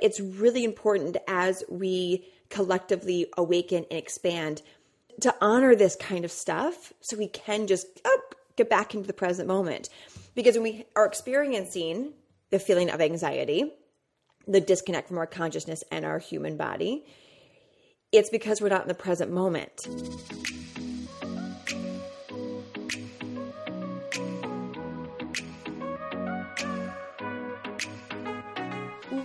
It's really important as we collectively awaken and expand to honor this kind of stuff so we can just oh, get back into the present moment. Because when we are experiencing the feeling of anxiety, the disconnect from our consciousness and our human body, it's because we're not in the present moment.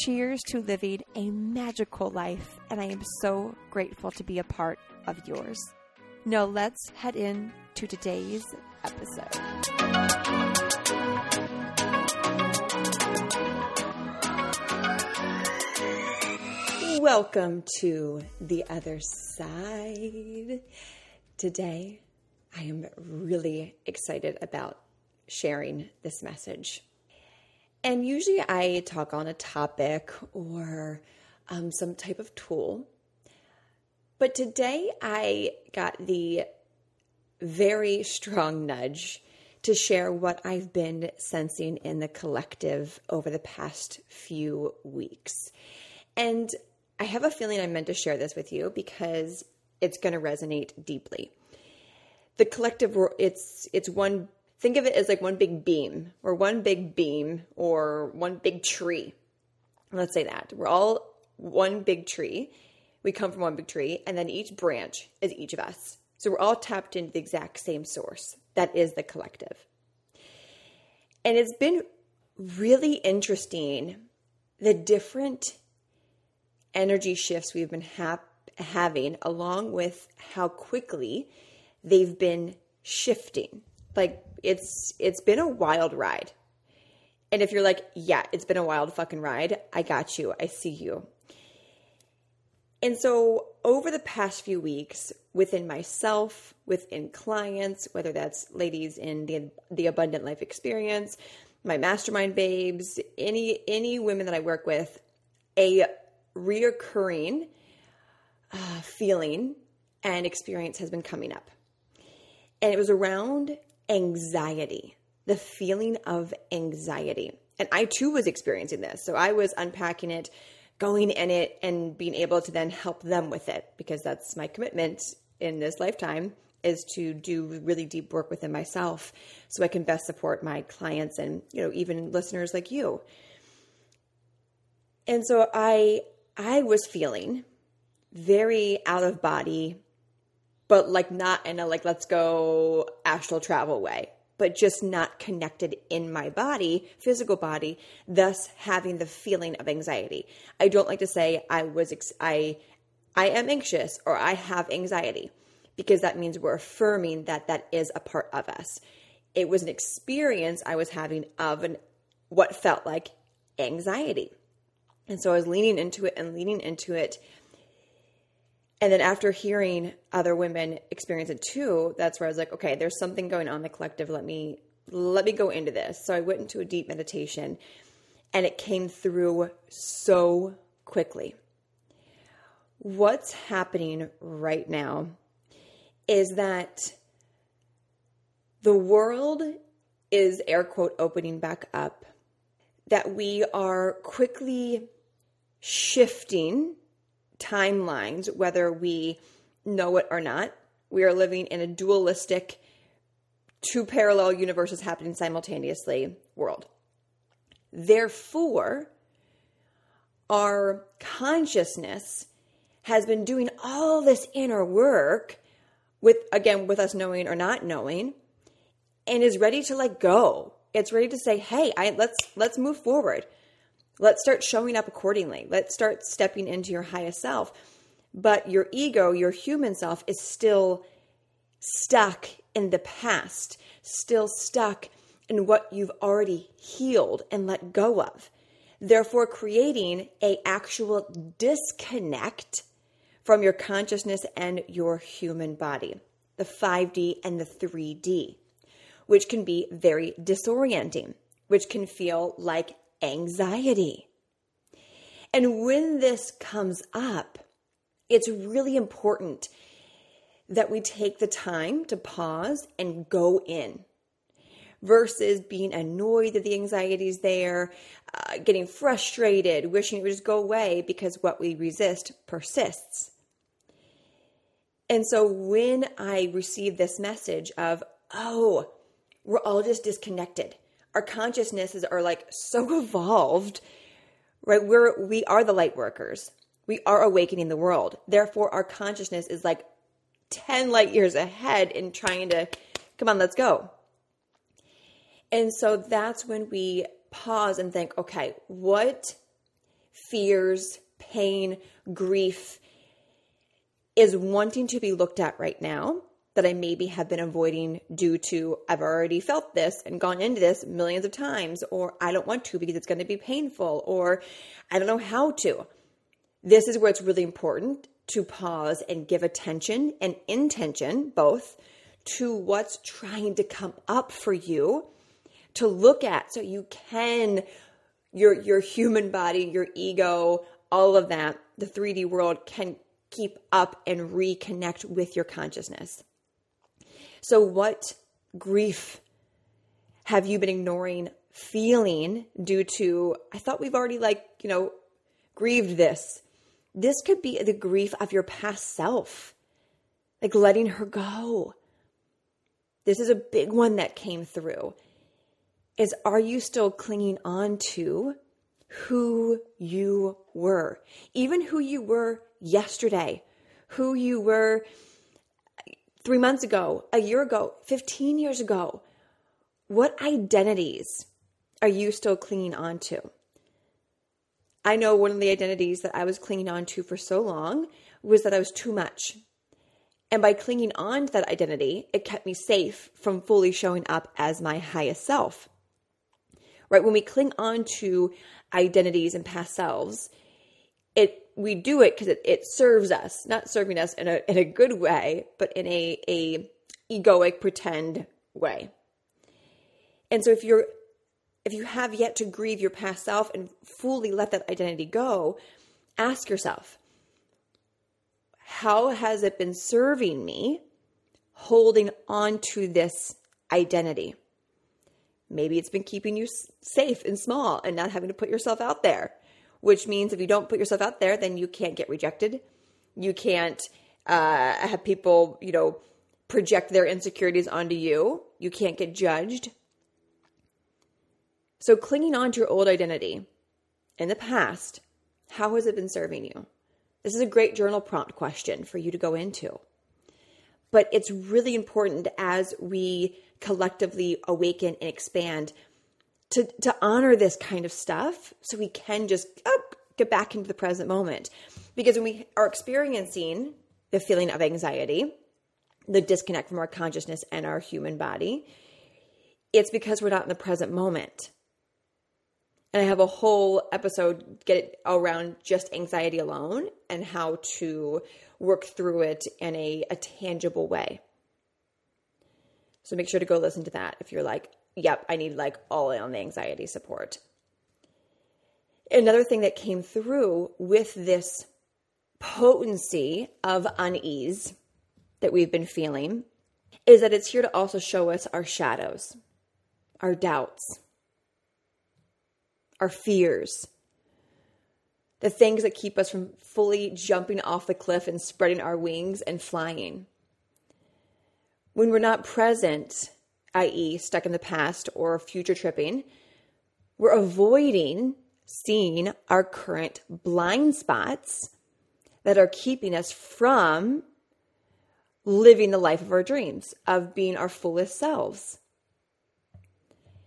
Cheers to living a magical life, and I am so grateful to be a part of yours. Now, let's head in to today's episode. Welcome to the other side. Today, I am really excited about sharing this message. And usually I talk on a topic or um, some type of tool. But today I got the very strong nudge to share what I've been sensing in the collective over the past few weeks. And I have a feeling I'm meant to share this with you because it's going to resonate deeply. The collective it's it's one think of it as like one big beam or one big beam or one big tree. Let's say that. We're all one big tree. We come from one big tree, and then each branch is each of us. So we're all tapped into the exact same source. That is the collective. And it's been really interesting the different energy shifts we've been ha- having, along with how quickly they've been shifting. Like it's it's been a wild ride. And if you're like, yeah, it's been a wild fucking ride, I got you. I see you. And so over the past few weeks, within myself, within clients, whether that's ladies in the the abundant life experience, my mastermind babes, any any women that I work with, a reoccurring uh, feeling and experience has been coming up. And it was around anxiety, the feeling of anxiety. And I too was experiencing this. So I was unpacking it, going in it, and being able to then help them with it because that's my commitment in this lifetime is to do really deep work within myself so I can best support my clients and, you know, even listeners like you. And so I I was feeling very out of body but like not in a like let's go astral travel way but just not connected in my body physical body thus having the feeling of anxiety. I don't like to say i was ex- i i am anxious or i have anxiety because that means we're affirming that that is a part of us. It was an experience i was having of an what felt like anxiety. And so i was leaning into it and leaning into it and then after hearing other women experience it too, that's where I was like, okay, there's something going on the collective. Let me let me go into this. So I went into a deep meditation and it came through so quickly. What's happening right now is that the world is air quote opening back up, that we are quickly shifting timelines, whether we know it or not. We are living in a dualistic, two parallel universes happening simultaneously world. Therefore, our consciousness has been doing all this inner work with, again, with us knowing or not knowing, and is ready to let go. It's ready to say, "Hey, I let's let's move forward. Let's start showing up accordingly. Let's start stepping into your highest self." But your ego, your human self is still stuck in the past, still stuck in what you've already healed and let go of. Therefore creating a actual disconnect from your consciousness and your human body, the 5D and the 3D which can be very disorienting, which can feel like anxiety. And when this comes up, it's really important that we take the time to pause and go in versus being annoyed that the anxiety is there, uh, getting frustrated, wishing it would just go away because what we resist persists. And so when I received this message of, oh, we're all just disconnected. Our consciousnesses are like so evolved, right? We're we are the light workers. We are awakening the world. Therefore, our consciousness is like 10 light years ahead in trying to come on, let's go. And so that's when we pause and think, okay, what fears, pain, grief is wanting to be looked at right now? That I maybe have been avoiding due to I've already felt this and gone into this millions of times, or I don't want to because it's going to be painful, or I don't know how to. This is where it's really important to pause and give attention and intention, both, to what's trying to come up for you to look at so you can your your human body, your ego, all of that, the 3D world can keep up and reconnect with your consciousness. So, what grief have you been ignoring feeling due to, I thought we've already, like, you know, grieved this? This could be the grief of your past self, like letting her go. This is a big one that came through. Is are you still clinging on to who you were? Even who you were yesterday, who you were three months ago, a year ago, 15 years ago? What identities are you still clinging on to? I know one of the identities that I was clinging on to for so long was that I was too much. And by clinging on to that identity, it kept me safe from fully showing up as my highest self. Right? When we cling on to identities and past selves, it we do it because it, it serves us, not serving us in a in a good way, but in a a egoic pretend way. And so if you're if you have yet to grieve your past self and fully let that identity go, ask yourself, how has it been serving me holding on to this identity? Maybe it's been keeping you safe and small and not having to put yourself out there which means if you don't put yourself out there, then you can't get rejected. You can't uh, have people, you know, project their insecurities onto you. You can't get judged. So, clinging on to your old identity in the past, how has it been serving you? This is a great journal prompt question for you to go into. But it's really important as we collectively awaken and expand to to honor this kind of stuff so we can just oh, get back into the present moment. Because when we are experiencing the feeling of anxiety the disconnect from our consciousness and our human body it's because we're not in the present moment. And i have a whole episode get around just anxiety alone and how to work through it in a, a tangible way. So make sure to go listen to that if you're like yep, I need like all in on the anxiety support. Another thing that came through with this potency of unease that we've been feeling is that it's here to also show us our shadows, our doubts, our fears, the things that keep us from fully jumping off the cliff and spreading our wings and flying. When we're not present i.e., stuck in the past or future tripping, we're avoiding seeing our current blind spots that are keeping us from living the life of our dreams, of being our fullest selves.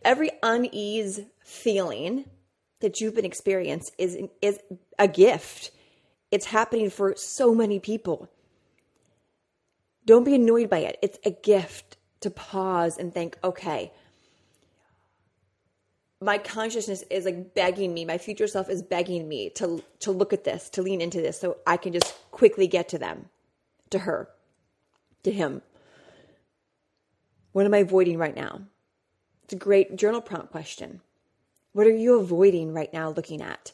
every unease feeling that you've been experiencing is is a gift. It's happening for so many people. Don't be annoyed by it. It's a gift to pause and think, okay, my consciousness is like begging me, my future self is begging me to to look at this, to lean into this so I can just quickly get to them, to her, to him. What am I avoiding right now? It's a great journal prompt question. What are you avoiding right now looking at?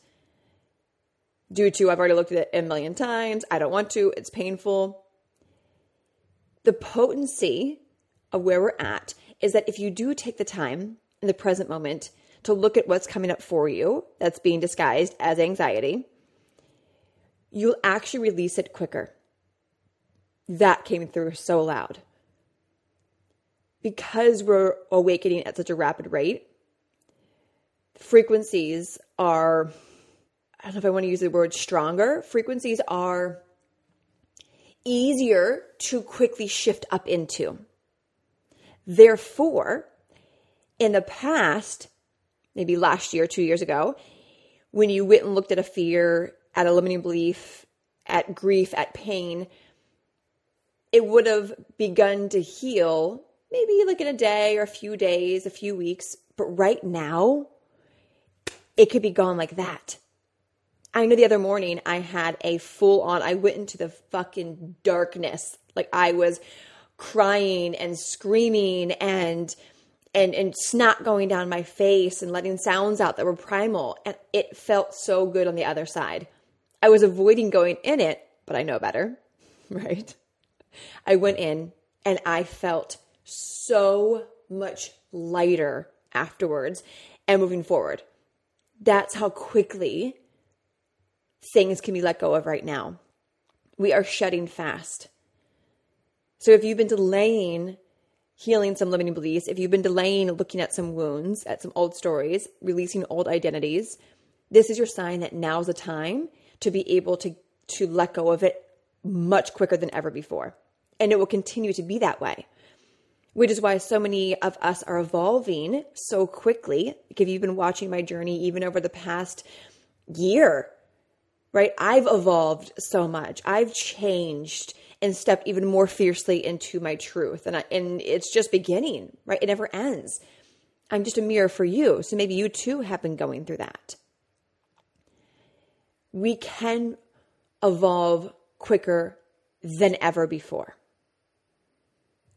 Due to I've already looked at it a million times, I don't want to, it's painful. The potency of where we're at is that if you do take the time in the present moment to look at what's coming up for you that's being disguised as anxiety, you'll actually release it quicker. That came through so loud. Because we're awakening at such a rapid rate, frequencies are, I don't know if I want to use the word stronger, frequencies are easier to quickly shift up into. Therefore, in the past, maybe last year, two years ago, when you went and looked at a fear, at a limiting belief, at grief, at pain, it would have begun to heal maybe like in a day or a few days, a few weeks. But right now, it could be gone like that. I know the other morning I had a full on, I went into the fucking darkness. Like I was crying and screaming and and and snot going down my face and letting sounds out that were primal. And it felt so good on the other side. I was avoiding going in it but i know better right? I went in and i felt so much lighter afterwards and moving forward. That's how quickly things can be let go of right now. We are shutting fast so if you've been delaying healing some limiting beliefs, if you've been delaying looking at some wounds, at some old stories, releasing old identities, this is your sign that now's the time to be able to to let go of it much quicker than ever before. And it will continue to be that way. Which is why so many of us are evolving so quickly. Like if you've been watching my journey even over the past year, right? I've evolved so much. I've changed and step even more fiercely into my truth. And, I, and it's just beginning, right? It never ends. I'm just a mirror for you. So maybe you too have been going through that. We can evolve quicker than ever before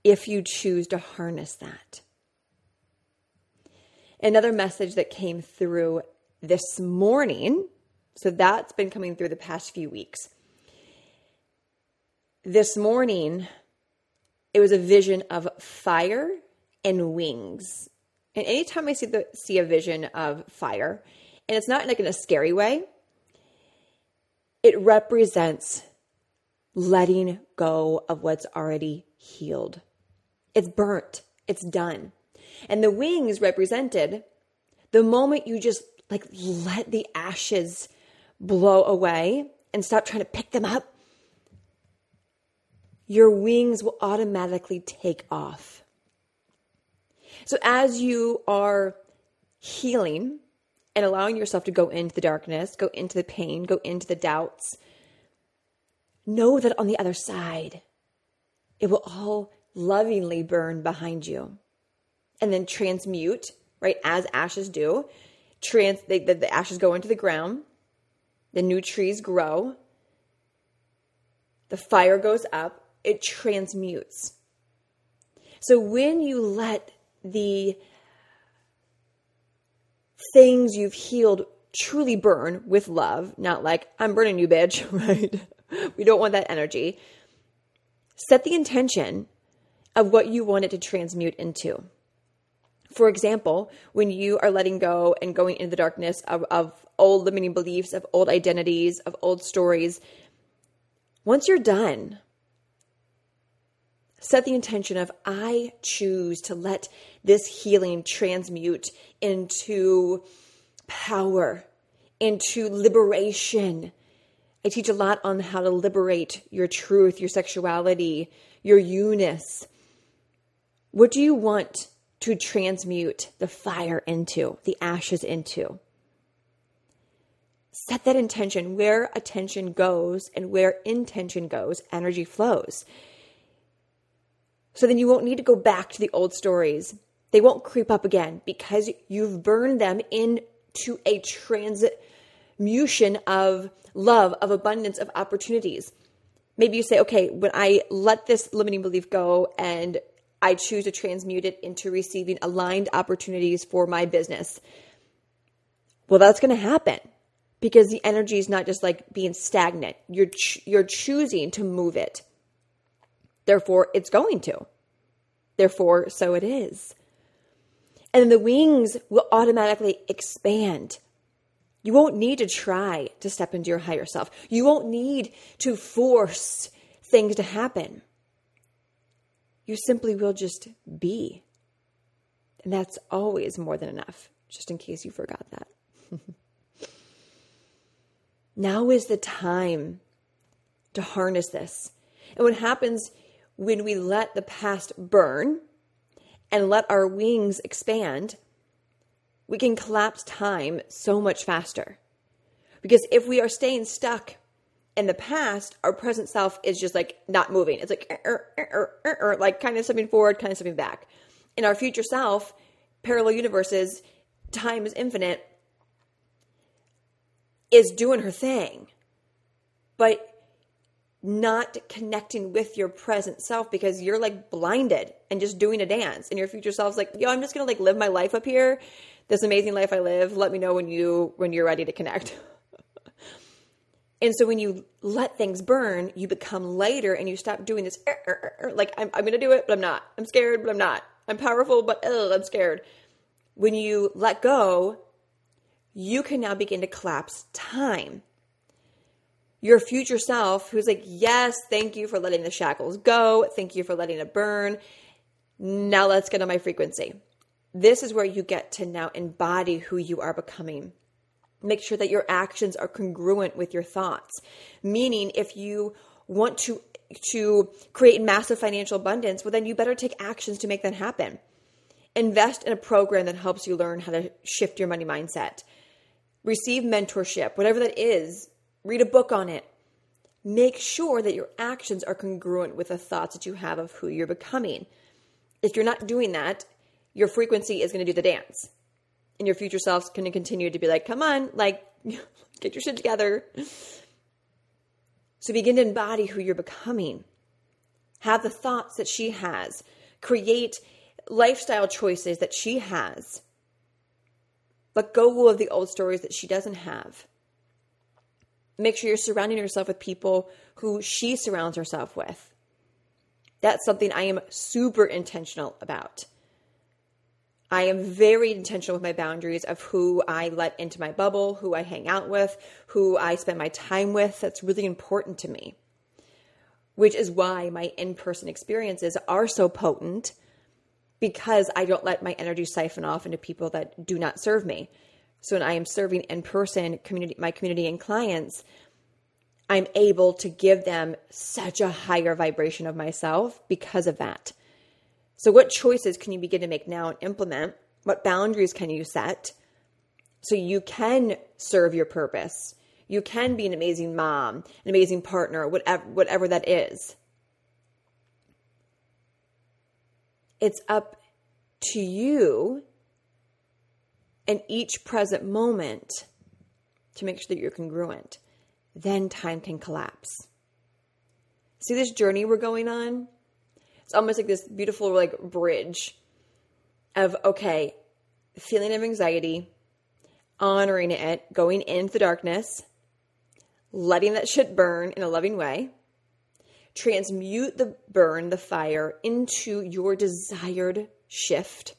if you choose to harness that. Another message that came through this morning, so that's been coming through the past few weeks this morning, it was a vision of fire and wings. And anytime I see the see a vision of fire, and it's not like in a scary way, it represents letting go of what's already healed. It's burnt, it's done. And the wings represented the moment you just like let the ashes blow away and stop trying to pick them up your wings will automatically take off. So, as you are healing and allowing yourself to go into the darkness, go into the pain, go into the doubts, know that on the other side, it will all lovingly burn behind you and then transmute, right, as ashes do. Trans, the, the ashes go into the ground, the new trees grow, the fire goes up, it transmutes. So when you let the things you've healed truly burn with love, not like, I'm burning you, bitch, right? we don't want that energy. Set the intention of what you want it to transmute into. For example, when you are letting go and going into the darkness of, of old limiting beliefs, of old identities, of old stories, once you're done, set the intention of I choose to let this healing transmute into power, into liberation. I teach a lot on how to liberate your truth, your sexuality, your eunice. What do you want to transmute the fire into, the ashes into. Set that intention. Where attention goes and where intention goes, energy flows. So then you won't need to go back to the old stories. They won't creep up again because you've burned them into a transmutation of love, of abundance, of opportunities. Maybe you say, okay, when I let this limiting belief go and I choose to transmute it into receiving aligned opportunities for my business. Well, that's going to happen because the energy is not just like being stagnant. You're ch- you're choosing to move it. Therefore, it's going to. Therefore, so it is. And the wings will automatically expand. You won't need to try to step into your higher self. You won't need to force things to happen. You simply will just be. And that's always more than enough, just in case you forgot that. now is the time to harness this. And what happens when we let the past burn and let our wings expand, we can collapse time so much faster. Because if we are staying stuck in the past, our present self is just like not moving. It's like er, er, er, like kind of stepping forward, kind of stepping back. In our future self, parallel universes, time is infinite, is doing her thing, but not connecting with your present self because you're like blinded and just doing a dance. And your future self's like, yo, I'm just gonna like live my life up here, this amazing life I live. Let me know when you when you're ready to connect. And so when you let things burn, you become lighter and you stop doing this er, er, er, like I'm, I'm to do it, but I'm not. I'm scared, but I'm not. I'm powerful, but ugh, I'm scared. When you let go, you can now begin to collapse time. Your future self, who's like, Yes, thank you for letting the shackles go. Thank you for letting it burn. Now let's get on my frequency. This is where you get to now embody who you are becoming make sure that your actions are congruent with your thoughts meaning if you want to to create massive financial abundance well then you better take actions to make that happen invest in a program that helps you learn how to shift your money mindset receive mentorship whatever that is read a book on it make sure that your actions are congruent with the thoughts that you have of who you're becoming if you're not doing that your frequency is going to do the dance and your future self's going to continue to be like, come on, like, get your shit together. So begin to embody who you're becoming. Have the thoughts that she has. Create lifestyle choices that she has. Let go of the old stories that she doesn't have. Make sure you're surrounding yourself with people who she surrounds herself with. That's something I am super intentional about. I am very intentional with my boundaries of who I let into my bubble, who I hang out with, who I spend my time with. That's really important to me, which is why my in person experiences are so potent because I don't let my energy siphon off into people that do not serve me. So when I am serving in person community, my community and clients, I'm able to give them such a higher vibration of myself because of that. So, what choices can you begin to make now and implement? What boundaries can you set so you can serve your purpose? You can be an amazing mom, an amazing partner, whatever, whatever that is. It's up to you in each present moment to make sure that you're congruent. Then time can collapse. See this journey we're going on? It's almost like this beautiful like bridge of okay, feeling of anxiety, honoring it, going into the darkness, letting that shit burn in a loving way, transmute the burn, the fire into your desired shift.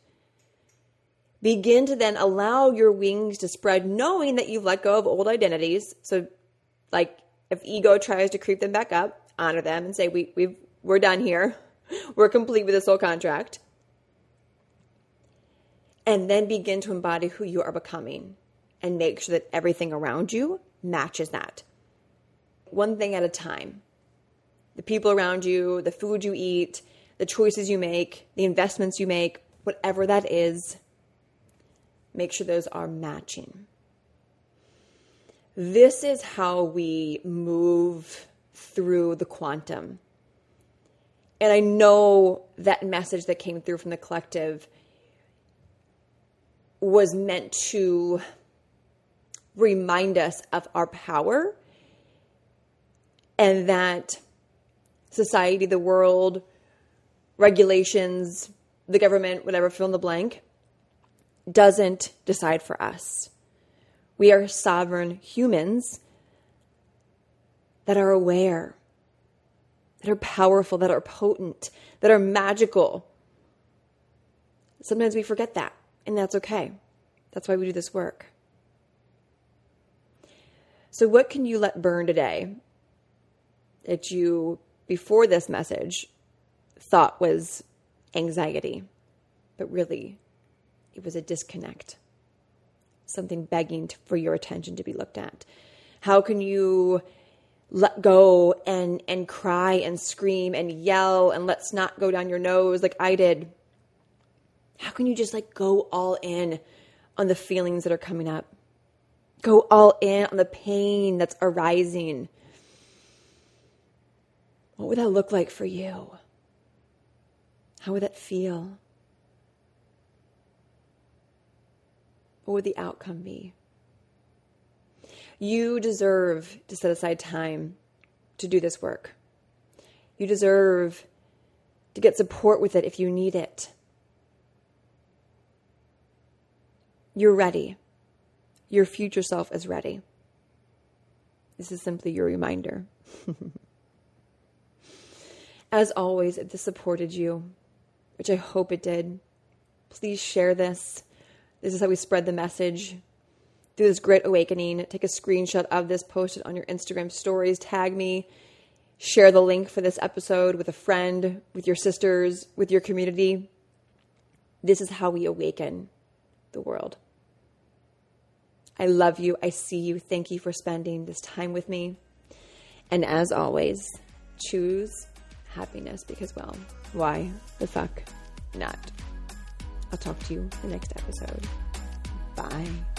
Begin to then allow your wings to spread, knowing that you've let go of old identities. So, like if ego tries to creep them back up, honor them and say, "We we we're done here. We're complete with this whole contract. And then begin to embody who you are becoming and make sure that everything around you matches that. One thing at a time. The people around you, the food you eat, the choices you make, the investments you make, whatever that is, make sure those are matching. This is how we move through the quantum. And I know that message that came through from the collective was meant to remind us of our power and that society, the world, regulations, the government, whatever, fill in the blank, doesn't decide for us. We are sovereign humans that are aware, that are powerful, that are potent, that are magical. Sometimes we forget that, and that's okay. That's why we do this work. So, what can you let burn today that you, before this message, thought was anxiety, but really it was a disconnect, something begging for your attention to be looked at? How can you let go and and cry and scream and yell and let's not go down your nose like I did? How can you just like go all in on the feelings that are coming up? Go all in on the pain that's arising. What would that look like for you? How would that feel? What would the outcome be? You deserve to set aside time to do this work. You deserve to get support with it if you need it. You're ready. Your future self is ready. This is simply your reminder. As always, if this supported you, which I hope it did, please share this. This is how we spread the message through this great awakening. Take a screenshot of this, post it on your Instagram stories, tag me, share the link for this episode with a friend, with your sisters, with your community. This is how we awaken the world. I love you. I see you. Thank you for spending this time with me. And as always, choose happiness because, well, why the fuck not? I'll talk to you in the next episode. Bye.